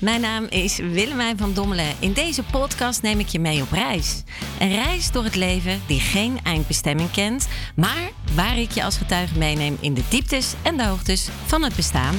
Mijn naam is Willemijn van Dommelen. In deze podcast neem ik je mee op reis. Een reis door het leven die geen eindbestemming kent, maar waar ik je als getuige meeneem in de dieptes en de hoogtes van het bestaan.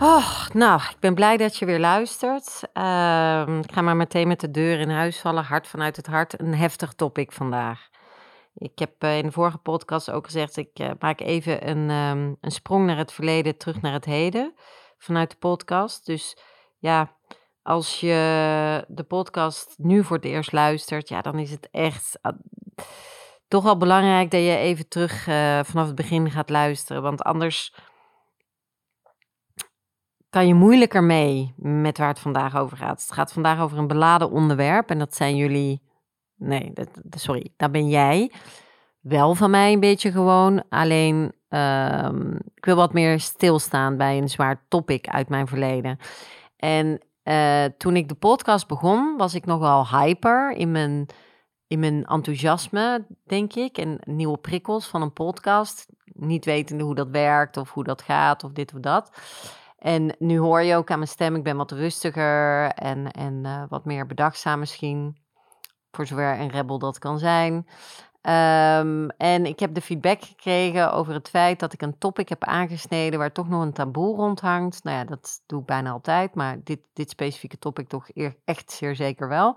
Oh, nou, ik ben blij dat je weer luistert. Ehm, ik ga maar meteen met de deur in huis vallen. Hart vanuit het hart. Een heftig topic vandaag. Ik heb eh, in de vorige podcast ook gezegd, ik uh, maak even een, um, een sprong naar het verleden, terug naar het heden, vanuit de podcast. Dus ja, als je de podcast nu voor het eerst luistert, ja, dan is het echt uh, toch wel belangrijk dat je even terug eh, vanaf het begin gaat luisteren. Want anders kan je moeilijker mee met waar het vandaag over gaat. Het gaat vandaag over een beladen onderwerp en dat zijn jullie Nee, dat, sorry, dat ben jij. Wel van mij een beetje gewoon. Alleen, um, ik wil wat meer stilstaan bij een zwaar topic uit mijn verleden. En uh, toen ik de podcast begon, was ik nogal hyper in mijn, in mijn enthousiasme, denk ik. En nieuwe prikkels van een podcast. Niet wetende hoe dat werkt of hoe dat gaat of dit of dat. En nu hoor je ook aan mijn stem, ik ben wat rustiger en, en uh, wat meer bedachtzaam misschien. Voor zover een rebel dat kan zijn. Um, en ik heb de feedback gekregen over het feit dat ik een topic heb aangesneden waar toch nog een taboe rond hangt. Nou ja, dat doe ik bijna altijd, maar dit, dit specifieke topic toch echt zeer zeker wel.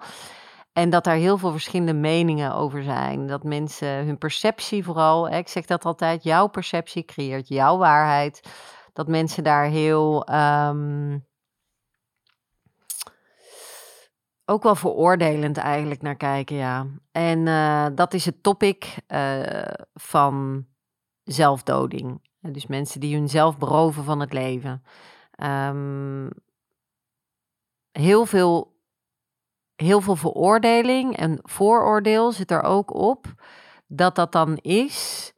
En dat daar heel veel verschillende meningen over zijn. Dat mensen hun perceptie vooral, hè, ik zeg dat altijd, jouw perceptie creëert jouw waarheid. Dat mensen daar heel um, ook wel veroordelend eigenlijk naar kijken, ja. En uh, dat is het topic uh, van zelfdoding. Dus mensen die hunzelf beroven van het leven. Um, heel, veel, heel veel veroordeling en vooroordeel zit er ook op dat dat dan is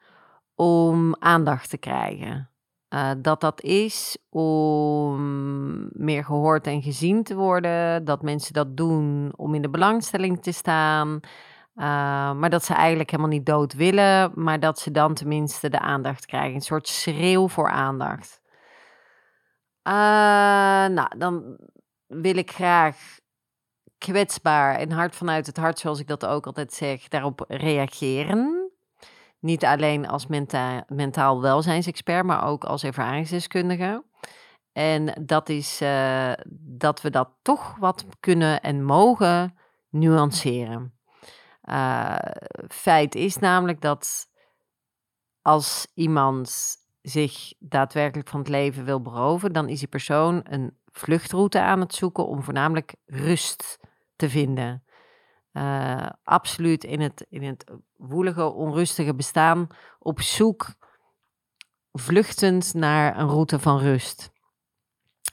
om aandacht te krijgen. Uh, dat dat is om meer gehoord en gezien te worden. Dat mensen dat doen om in de belangstelling te staan. Uh, maar dat ze eigenlijk helemaal niet dood willen. Maar dat ze dan tenminste de aandacht krijgen. Een soort schreeuw voor aandacht. Uh, nou, dan wil ik graag kwetsbaar en hard vanuit het hart, zoals ik dat ook altijd zeg, daarop reageren. Niet alleen als menta mentaal welzijnsexpert, maar ook als ervaringsdeskundige. En dat is uh, dat we dat toch wat kunnen en mogen nuanceren. Uh, feit is namelijk dat als iemand zich daadwerkelijk van het leven wil beroven, dan is die persoon een vluchtroute aan het zoeken om voornamelijk rust te vinden. Uh, absoluut in het, in het woelige, onrustige bestaan op zoek, vluchtend naar een route van rust.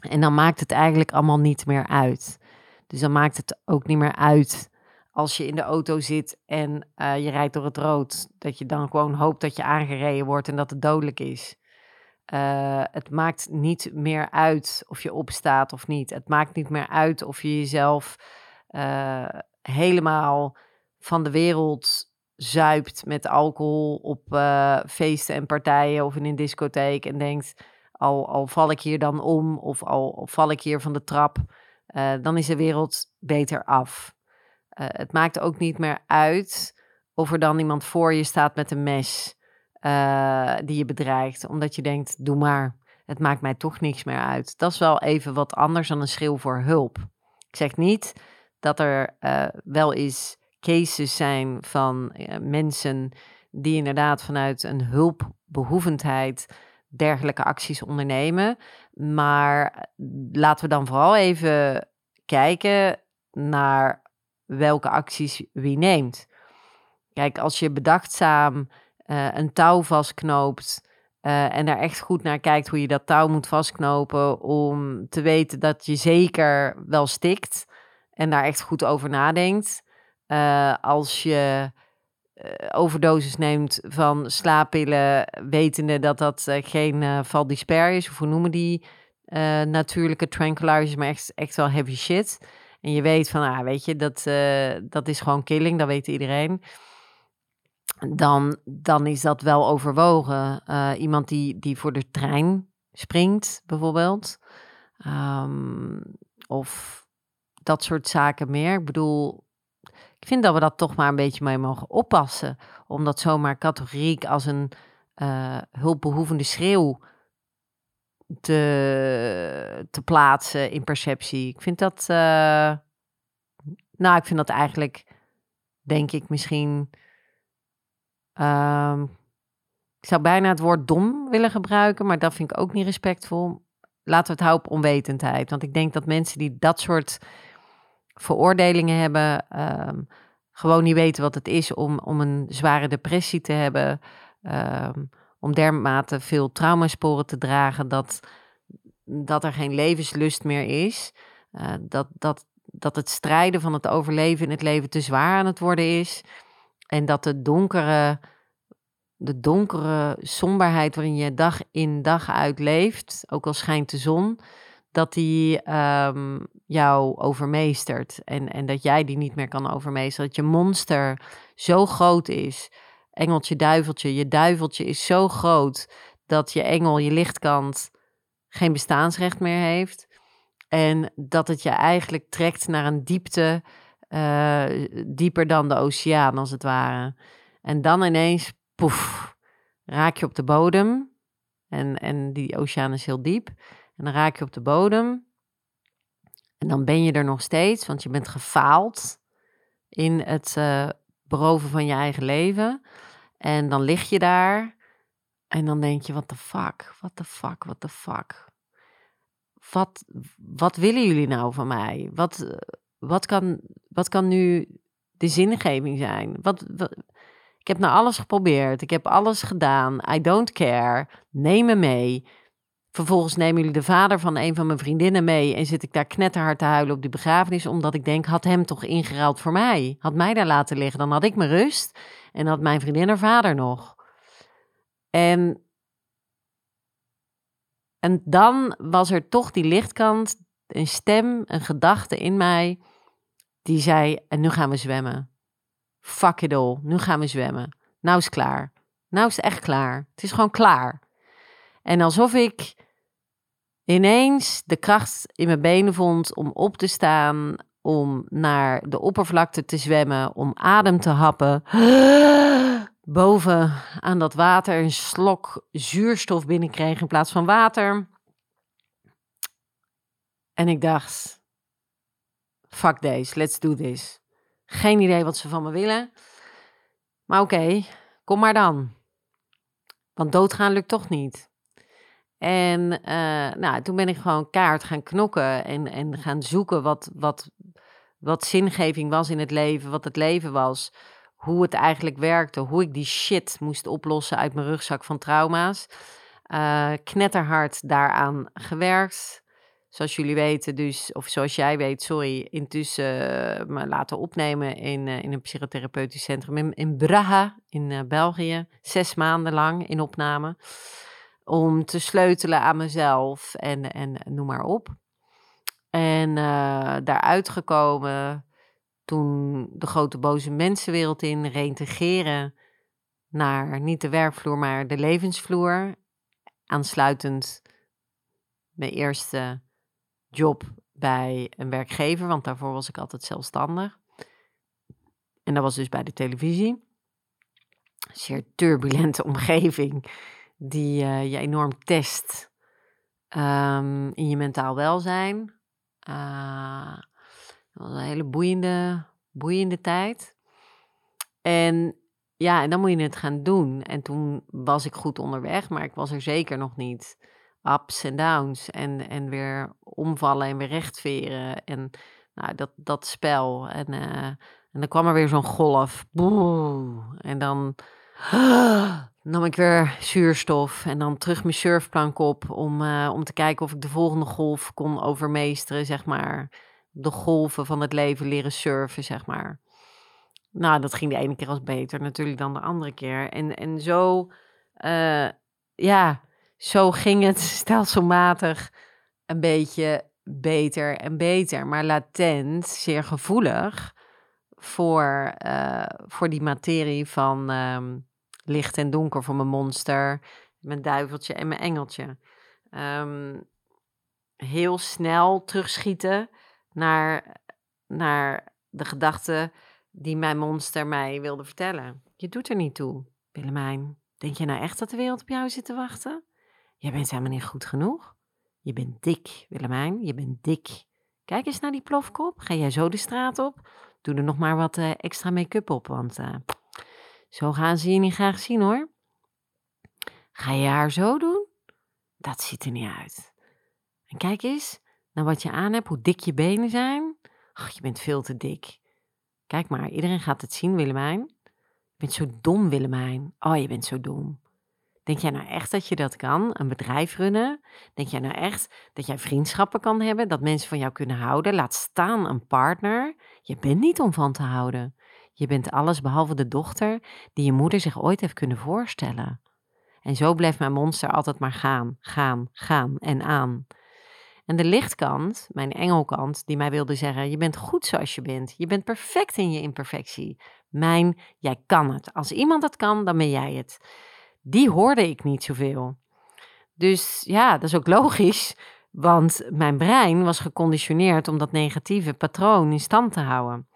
En dan maakt het eigenlijk allemaal niet meer uit. Dus dan maakt het ook niet meer uit als je in de auto zit en uh, je rijdt door het rood. Dat je dan gewoon hoopt dat je aangereden wordt en dat het dodelijk is. Uh, het maakt niet meer uit of je opstaat of niet. Het maakt niet meer uit of je jezelf helemaal van de wereld zuipt met alcohol op uh, feesten en partijen of in een discotheek en denkt, al, al val ik hier dan om of al, al val ik hier van de trap, uh, dan is de wereld beter af. Uh, het maakt ook niet meer uit of er dan iemand voor je staat met een mes die je bedreigt, omdat je denkt, doe maar, het maakt mij toch niks meer uit. Dat is wel even wat anders dan een schreeuw voor hulp. Ik zeg niet dat er uh, wel eens cases zijn van uh, mensen die inderdaad vanuit een hulpbehoevendheid dergelijke acties ondernemen. Maar laten we dan vooral even kijken naar welke acties wie neemt. Kijk, als je bedachtzaam een touw vastknoopt. En daar echt goed naar kijkt hoe je dat touw moet vastknopen. om te weten dat je zeker wel stikt en daar echt goed over nadenkt. Uh, als je uh, overdosis neemt van slaappillen, wetende dat dat uh, geen uh, valdisper is, of hoe noemen die natuurlijke tranquilizers, maar echt, echt wel heavy shit. En je weet van, ah, weet je, dat, dat is gewoon killing, dat weet iedereen. dan, dan is dat wel overwogen. Uh, iemand die, die voor de trein springt, bijvoorbeeld. Um, of dat soort zaken meer. Ik bedoel, ik vind dat we dat toch maar een beetje mee mogen oppassen. Om dat zomaar categoriek als een uh, hulpbehoevende schreeuw te, te plaatsen in perceptie. Ik vind dat, uh, nou, ik vind dat eigenlijk, denk ik misschien, um, ik zou bijna het woord dom willen gebruiken, maar dat vind ik ook niet respectvol. Laten we het houden op onwetendheid. Want ik denk dat mensen die dat soort veroordelingen hebben, um, gewoon niet weten wat het is om, om een zware depressie te hebben. Um, om dermate veel traumasporen te dragen dat, dat er geen levenslust meer is. Uh, dat, dat, dat het strijden van het overleven in het leven te zwaar aan het worden is. En dat de donkere, de donkere somberheid waarin je dag in dag uit leeft, ook al schijnt de zon, dat die um, jou overmeestert. En, en dat jij die niet meer kan overmeesteren. Dat je monster zo groot is. Engeltje, duiveltje. Je duiveltje is zo groot dat je engel, je lichtkant, geen bestaansrecht meer heeft. En dat het je eigenlijk trekt naar een diepte uh, dieper dan de oceaan, als het ware. En dan ineens, poef, raak je op de bodem. En, en die oceaan is heel diep. En dan raak je op de bodem. En dan ben je er nog steeds, want je bent gefaald in het uh, beroven van je eigen leven. En dan lig je daar en dan denk je, what the fuck, what the fuck, what the fuck. Wat, wat willen jullie nou van mij? Wat, wat, kan, wat kan nu de zingeving zijn? Wat, wat, ik heb nou alles geprobeerd. Ik heb alles gedaan. I don't care. Neem me mee. Vervolgens nemen jullie de vader van een van mijn vriendinnen mee en zit ik daar knetterhard te huilen op die begrafenis, omdat ik denk, had hem toch ingeruild voor mij? Had mij daar laten liggen, dan had ik mijn rust en had mijn vriendin haar vader nog. En, en dan was er toch die lichtkant, een stem, een gedachte in mij, die zei, en nu gaan we zwemmen. Fuck it all, nu gaan we zwemmen. Nou is het klaar. Nou is het echt klaar. Het is gewoon klaar. En alsof ik ineens de kracht in mijn benen vond om op te staan, om naar de oppervlakte te zwemmen, om adem te happen. Boven aan dat water een slok zuurstof binnenkreeg in plaats van water. En ik dacht: fuck deze, let's do this. Geen idee wat ze van me willen. Maar oké, kom maar dan. Want doodgaan lukt toch niet. En uh, nou, toen ben ik gewoon kaart gaan knokken en, en gaan zoeken wat, wat, wat zingeving was in het leven, wat het leven was, hoe het eigenlijk werkte, hoe ik die shit moest oplossen uit mijn rugzak van trauma's. Uh, knetterhard daaraan gewerkt. Zoals jullie weten, dus, of zoals jij weet, sorry, intussen uh, me laten opnemen in, in een psychotherapeutisch centrum in, in Braga in België. Zes maanden lang in opname om te sleutelen aan mezelf en, en noem maar op. En uh, daaruit gekomen toen de grote boze mensenwereld in reintegreren naar niet de werkvloer, maar de levensvloer. Aansluitend mijn eerste job bij een werkgever, want daarvoor was ik altijd zelfstandig. En dat was dus bij de televisie. Zeer turbulente omgeving die uh, je enorm test um, in je mentaal welzijn. Uh, dat was een hele boeiende, boeiende tijd. En ja, en dan moet je het gaan doen. En toen was ik goed onderweg, maar ik was er zeker nog niet. Ups en downs en, en weer omvallen en weer rechtveren. En nou, dat, dat spel. En, uh, en dan kwam er weer zo'n golf. Boe, en dan nam ik weer zuurstof en dan terug mijn surfplank op om, uh, om te kijken of ik de volgende golf kon overmeesteren, zeg maar. De golven van het leven leren surfen, zeg maar. Nou, dat ging de ene keer als beter natuurlijk dan de andere keer. En, en zo, uh, ja, zo ging het stelselmatig een beetje beter en beter. Maar latent, zeer gevoelig voor, uh, voor die materie van um, licht en donker, voor mijn monster, mijn duiveltje en mijn engeltje. Um, heel snel terugschieten naar, naar de gedachte die mijn monster mij wilde vertellen. Je doet er niet toe, Willemijn. Denk je nou echt dat de wereld op jou zit te wachten? Jij bent helemaal niet goed genoeg. Je bent dik, Willemijn. Je bent dik. Kijk eens naar die plofkop. Ga jij zo de straat op? Doe er nog maar wat uh, extra make-up op, want uh, zo gaan ze je niet graag zien hoor. Ga je haar zo doen? Dat ziet er niet uit. En kijk eens naar wat je aan hebt, hoe dik je benen zijn. Ach, je bent veel te dik. Kijk maar, iedereen gaat het zien, Willemijn. Je bent zo dom, Willemijn. Oh, je bent zo dom. Denk jij nou echt dat je dat kan? Een bedrijf runnen? Denk jij nou echt dat jij vriendschappen kan hebben? Dat mensen van jou kunnen houden? Laat staan een partner. Je bent niet om van te houden. Je bent alles behalve de dochter die je moeder zich ooit heeft kunnen voorstellen. En zo bleef mijn monster altijd maar gaan, gaan, gaan en aan. En de lichtkant, mijn engelkant, die mij wilde zeggen: Je bent goed zoals je bent. Je bent perfect in je imperfectie. Mijn, jij kan het. Als iemand dat kan, dan ben jij het. Die hoorde ik niet zoveel. Dus ja, dat is ook logisch, want mijn brein was geconditioneerd om dat negatieve patroon in stand te houden.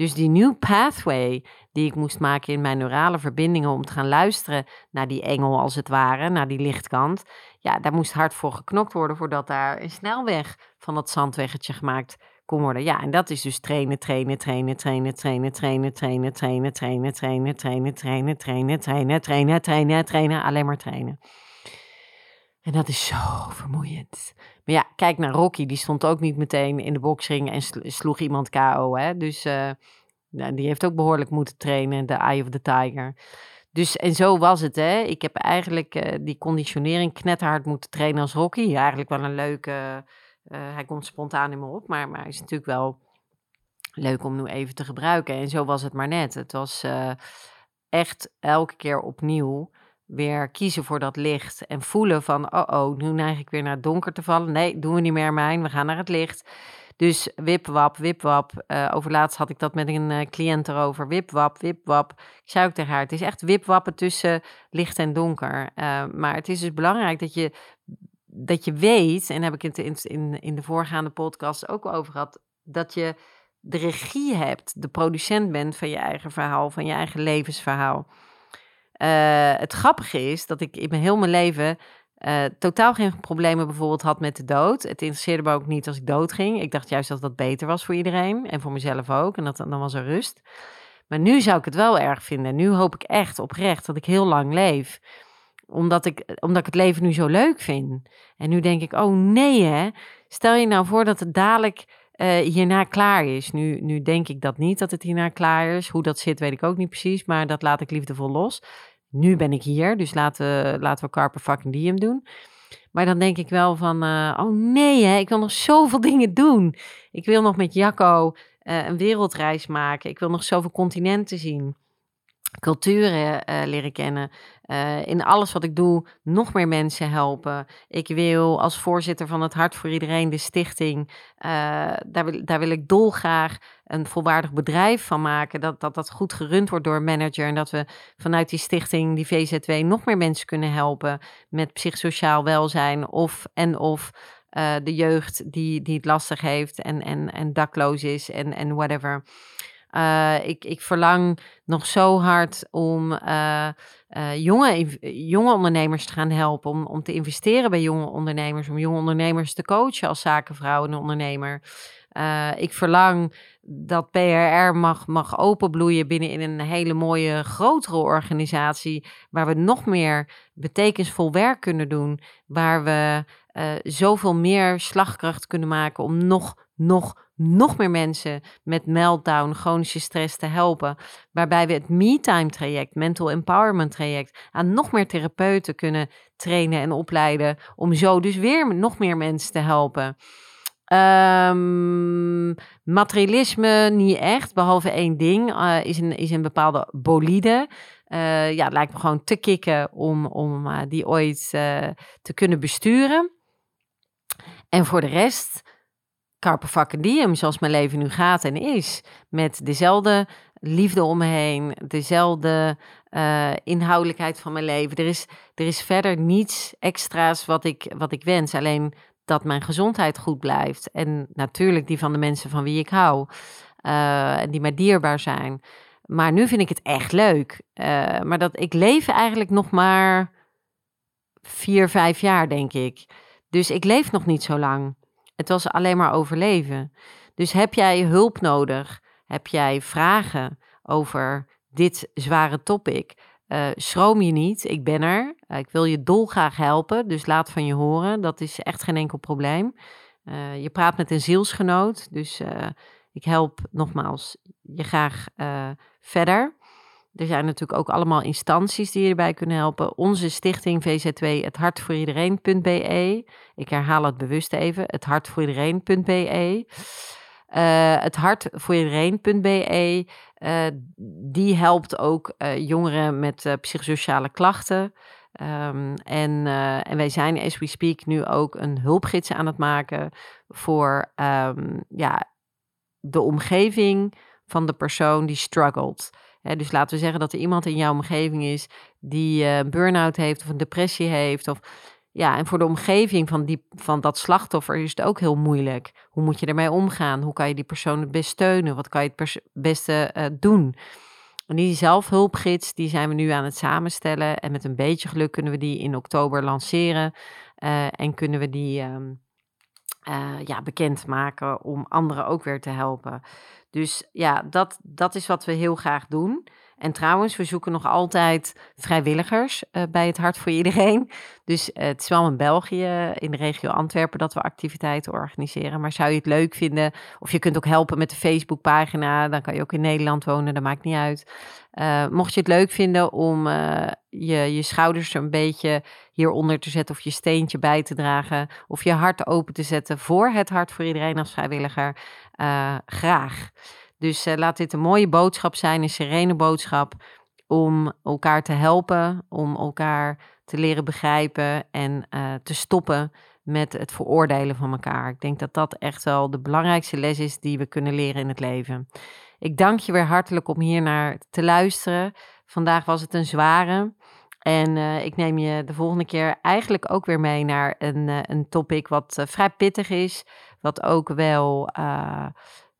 Dus die new pathway die ik moest maken in mijn neurale verbindingen om te gaan luisteren naar die engel als het ware, naar die lichtkant. Ja, daar moest hard voor geknokt worden voordat daar een snelweg van dat zandweggetje gemaakt kon worden. Ja, en dat is dus trainen, trainen, trainen, trainen, trainen, trainen, trainen, trainen, trainen, trainen, trainen, trainen, trainen, trainen, trainen, trainen, trainen, alleen maar trainen. En dat is zo vermoeiend. Maar ja, kijk naar Rocky, die stond ook niet meteen in de boxring en sloeg iemand KO. Hè? Dus uh, die heeft ook behoorlijk moeten trainen, de Eye of the Tiger. Dus en zo was het, hè. Ik heb eigenlijk uh, die conditionering knetterhard moeten trainen als Rocky. Eigenlijk wel een leuke, uh, hij komt spontaan in me op, maar, maar is natuurlijk wel leuk om nu even te gebruiken. En zo was het maar net. Het was echt elke keer opnieuw weer kiezen voor dat licht en voelen van, oh oh, nu neig ik weer naar het donker te vallen. Nee, doen we niet meer, mijn, we gaan naar het licht. Dus wipwap, wipwap. Uh, overlaatst had ik dat met een uh, cliënt erover. Wipwap, wipwap. Ik zei ook tegen haar, het is echt wipwappen tussen licht en donker. Uh, maar het is dus belangrijk dat je, dat je weet, en heb ik het in, in, in de voorgaande podcast ook over gehad, dat je de regie hebt, de producent bent van je eigen verhaal, van je eigen levensverhaal. Uh, het grappige is dat ik in heel mijn leven uh, totaal geen problemen bijvoorbeeld had met de dood. Het interesseerde me ook niet als ik dood ging. Ik dacht juist dat dat beter was voor iedereen en voor mezelf ook. En dat, dan was er rust. Maar nu zou ik het wel erg vinden. Nu hoop ik echt oprecht dat ik heel lang leef. Omdat ik, omdat ik het leven nu zo leuk vind. En nu denk ik, oh nee hè. Stel je nou voor dat het dadelijk uh, hierna klaar is. Nu, nu denk ik dat niet dat het hierna klaar is. Hoe dat zit weet ik ook niet precies. Maar dat laat ik liefdevol los nu ben ik hier, dus laten, laten we Carpe fucking diem doen. Maar dan denk ik wel van, uh, oh nee, hè, ik wil nog zoveel dingen doen. Ik wil nog met Jacco uh, een wereldreis maken. Ik wil nog zoveel continenten zien culturen uh, leren kennen. Uh, in alles wat ik doe, nog meer mensen helpen. Ik wil als voorzitter van het Hart voor Iedereen, de stichting, uh, daar, wil, daar wil ik dolgraag een volwaardig bedrijf van maken. Dat, dat dat goed gerund wordt door een manager. En dat we vanuit die stichting, die VZW, nog meer mensen kunnen helpen met psychosociaal welzijn of en of. de jeugd die, die het lastig heeft en, en, en dakloos is en, en whatever. Uh, ik, ik verlang nog zo hard om uh, uh, jonge, jonge ondernemers te gaan helpen. Om, om te investeren bij jonge ondernemers. Om jonge ondernemers te coachen als zakenvrouw en ondernemer. ik verlang dat PRR mag, mag openbloeien binnen in een hele mooie, grotere organisatie. Waar we nog meer betekenisvol werk kunnen doen. Waar we zoveel meer slagkracht kunnen maken om nog, nog, nog meer mensen met meltdown, chronische stress te helpen. Waarbij we het MeTime traject, Mental Empowerment traject, aan nog meer therapeuten kunnen trainen en opleiden. Om zo dus weer nog meer mensen te helpen. Um, materialisme niet echt, behalve één ding, uh, is, een, is een bepaalde bolide. Uh, ja, het lijkt me gewoon te kicken om, om die ooit te kunnen besturen. En voor de rest carpe diem, zoals mijn leven nu gaat en is. Met dezelfde liefde om me heen, dezelfde uh, inhoudelijkheid van mijn leven. Er is, er is verder niets extra's wat ik, wat ik wens. Alleen dat mijn gezondheid goed blijft. En natuurlijk die van de mensen van wie ik hou. Uh, en die mij dierbaar zijn. Maar nu vind ik het echt leuk. Uh, maar dat ik leef eigenlijk nog maar vier, vijf jaar, denk ik. Dus ik leef nog niet zo lang. Het was alleen maar overleven. Dus heb jij hulp nodig? Heb jij vragen over dit zware topic? Uh, schroom je niet, ik ben er. Uh, ik wil je dolgraag helpen, dus laat van je horen. Dat is echt geen enkel probleem. Uh, je praat met een zielsgenoot, dus ik help nogmaals je graag verder. Er zijn natuurlijk ook allemaal instanties die je erbij kunnen helpen. Onze stichting VZ2, het hart voor iedereen.be. Ik herhaal het bewust even, het hart voor iedereen.be. Uh, het hart voor iedereen.be. Uh, die helpt ook uh, jongeren met psychosociale klachten. Um, en, en wij zijn, as we speak, nu ook een hulpgids aan het maken voor um, ja, de omgeving van de persoon die struggelt dus laten we zeggen dat er iemand in jouw omgeving is die uh, een burn-out heeft of een depressie heeft. Of, ja, en voor de omgeving van, die, van dat slachtoffer is het ook heel moeilijk. Hoe moet je ermee omgaan? Hoe kan je die persoon het best steunen? Wat kan je het beste uh, doen? En die zelfhulpgids, die zijn we nu aan het samenstellen. En met een beetje geluk kunnen we die in oktober lanceren. Uh, en kunnen we die um, ja, bekendmaken om anderen ook weer te helpen. Dus ja, dat, dat is wat we heel graag doen. En trouwens, we zoeken nog altijd vrijwilligers uh, bij het Hart voor Iedereen. Dus uh, het is wel in België, in de regio Antwerpen, dat we activiteiten organiseren. Maar zou je het leuk vinden, of je kunt ook helpen met de Facebookpagina, dan kan je ook in Nederland wonen, dat maakt niet uit. Uh, mocht je het leuk vinden om je, je schouders een beetje hieronder te zetten of je steentje bij te dragen of je hart open te zetten voor het Hart voor Iedereen als vrijwilliger, graag. Dus uh, laat dit een mooie boodschap zijn, een serene boodschap om elkaar te helpen, om elkaar te leren begrijpen en uh, te stoppen met het veroordelen van elkaar. Ik denk dat dat echt wel de belangrijkste les is die we kunnen leren in het leven. Ik dank je weer hartelijk om hier naar te luisteren. Vandaag was het een zware. En uh, ik neem je de volgende keer eigenlijk ook weer mee naar een, een topic wat vrij pittig is. Wat ook wel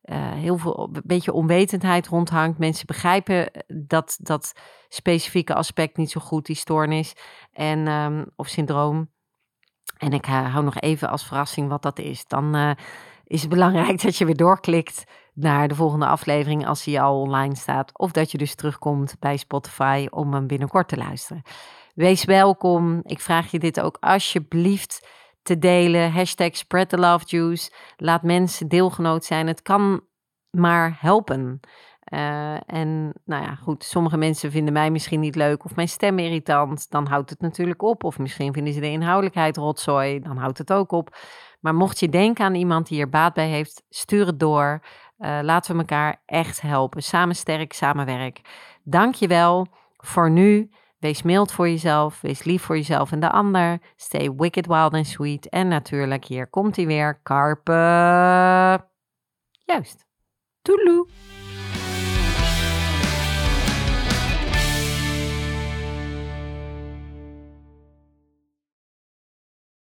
uh, heel veel, een beetje onwetendheid rondhangt. Mensen begrijpen eh, dat, dat specifieke aspect niet zo goed, die stoornis en, um, of syndroom. En ik uh, hou nog even als verrassing wat dat is. Dan is het belangrijk dat je weer doorklikt naar de volgende aflevering als die al online staat. Of dat je dus terugkomt bij Spotify om hem binnenkort te luisteren. Wees welkom. Ik vraag je dit ook alsjeblieft te delen. Hashtag spread the love juice. Laat mensen deelgenoot zijn. Het kan maar helpen. Uh, en nou ja, goed, sommige mensen vinden mij misschien niet leuk of mijn stem irritant. Dan houdt het natuurlijk op. Of misschien vinden ze de inhoudelijkheid rotzooi. Dan houdt het ook op. Maar mocht je denken aan iemand die er baat bij heeft, stuur het door. Uh, laten we elkaar echt helpen. Samen sterk, samen werk. Dank je wel voor nu. Wees mild voor jezelf, wees lief voor jezelf en de ander. Stay wicked, wild and sweet. En natuurlijk, hier komt hij weer, Carpe. Juist. Toeloe.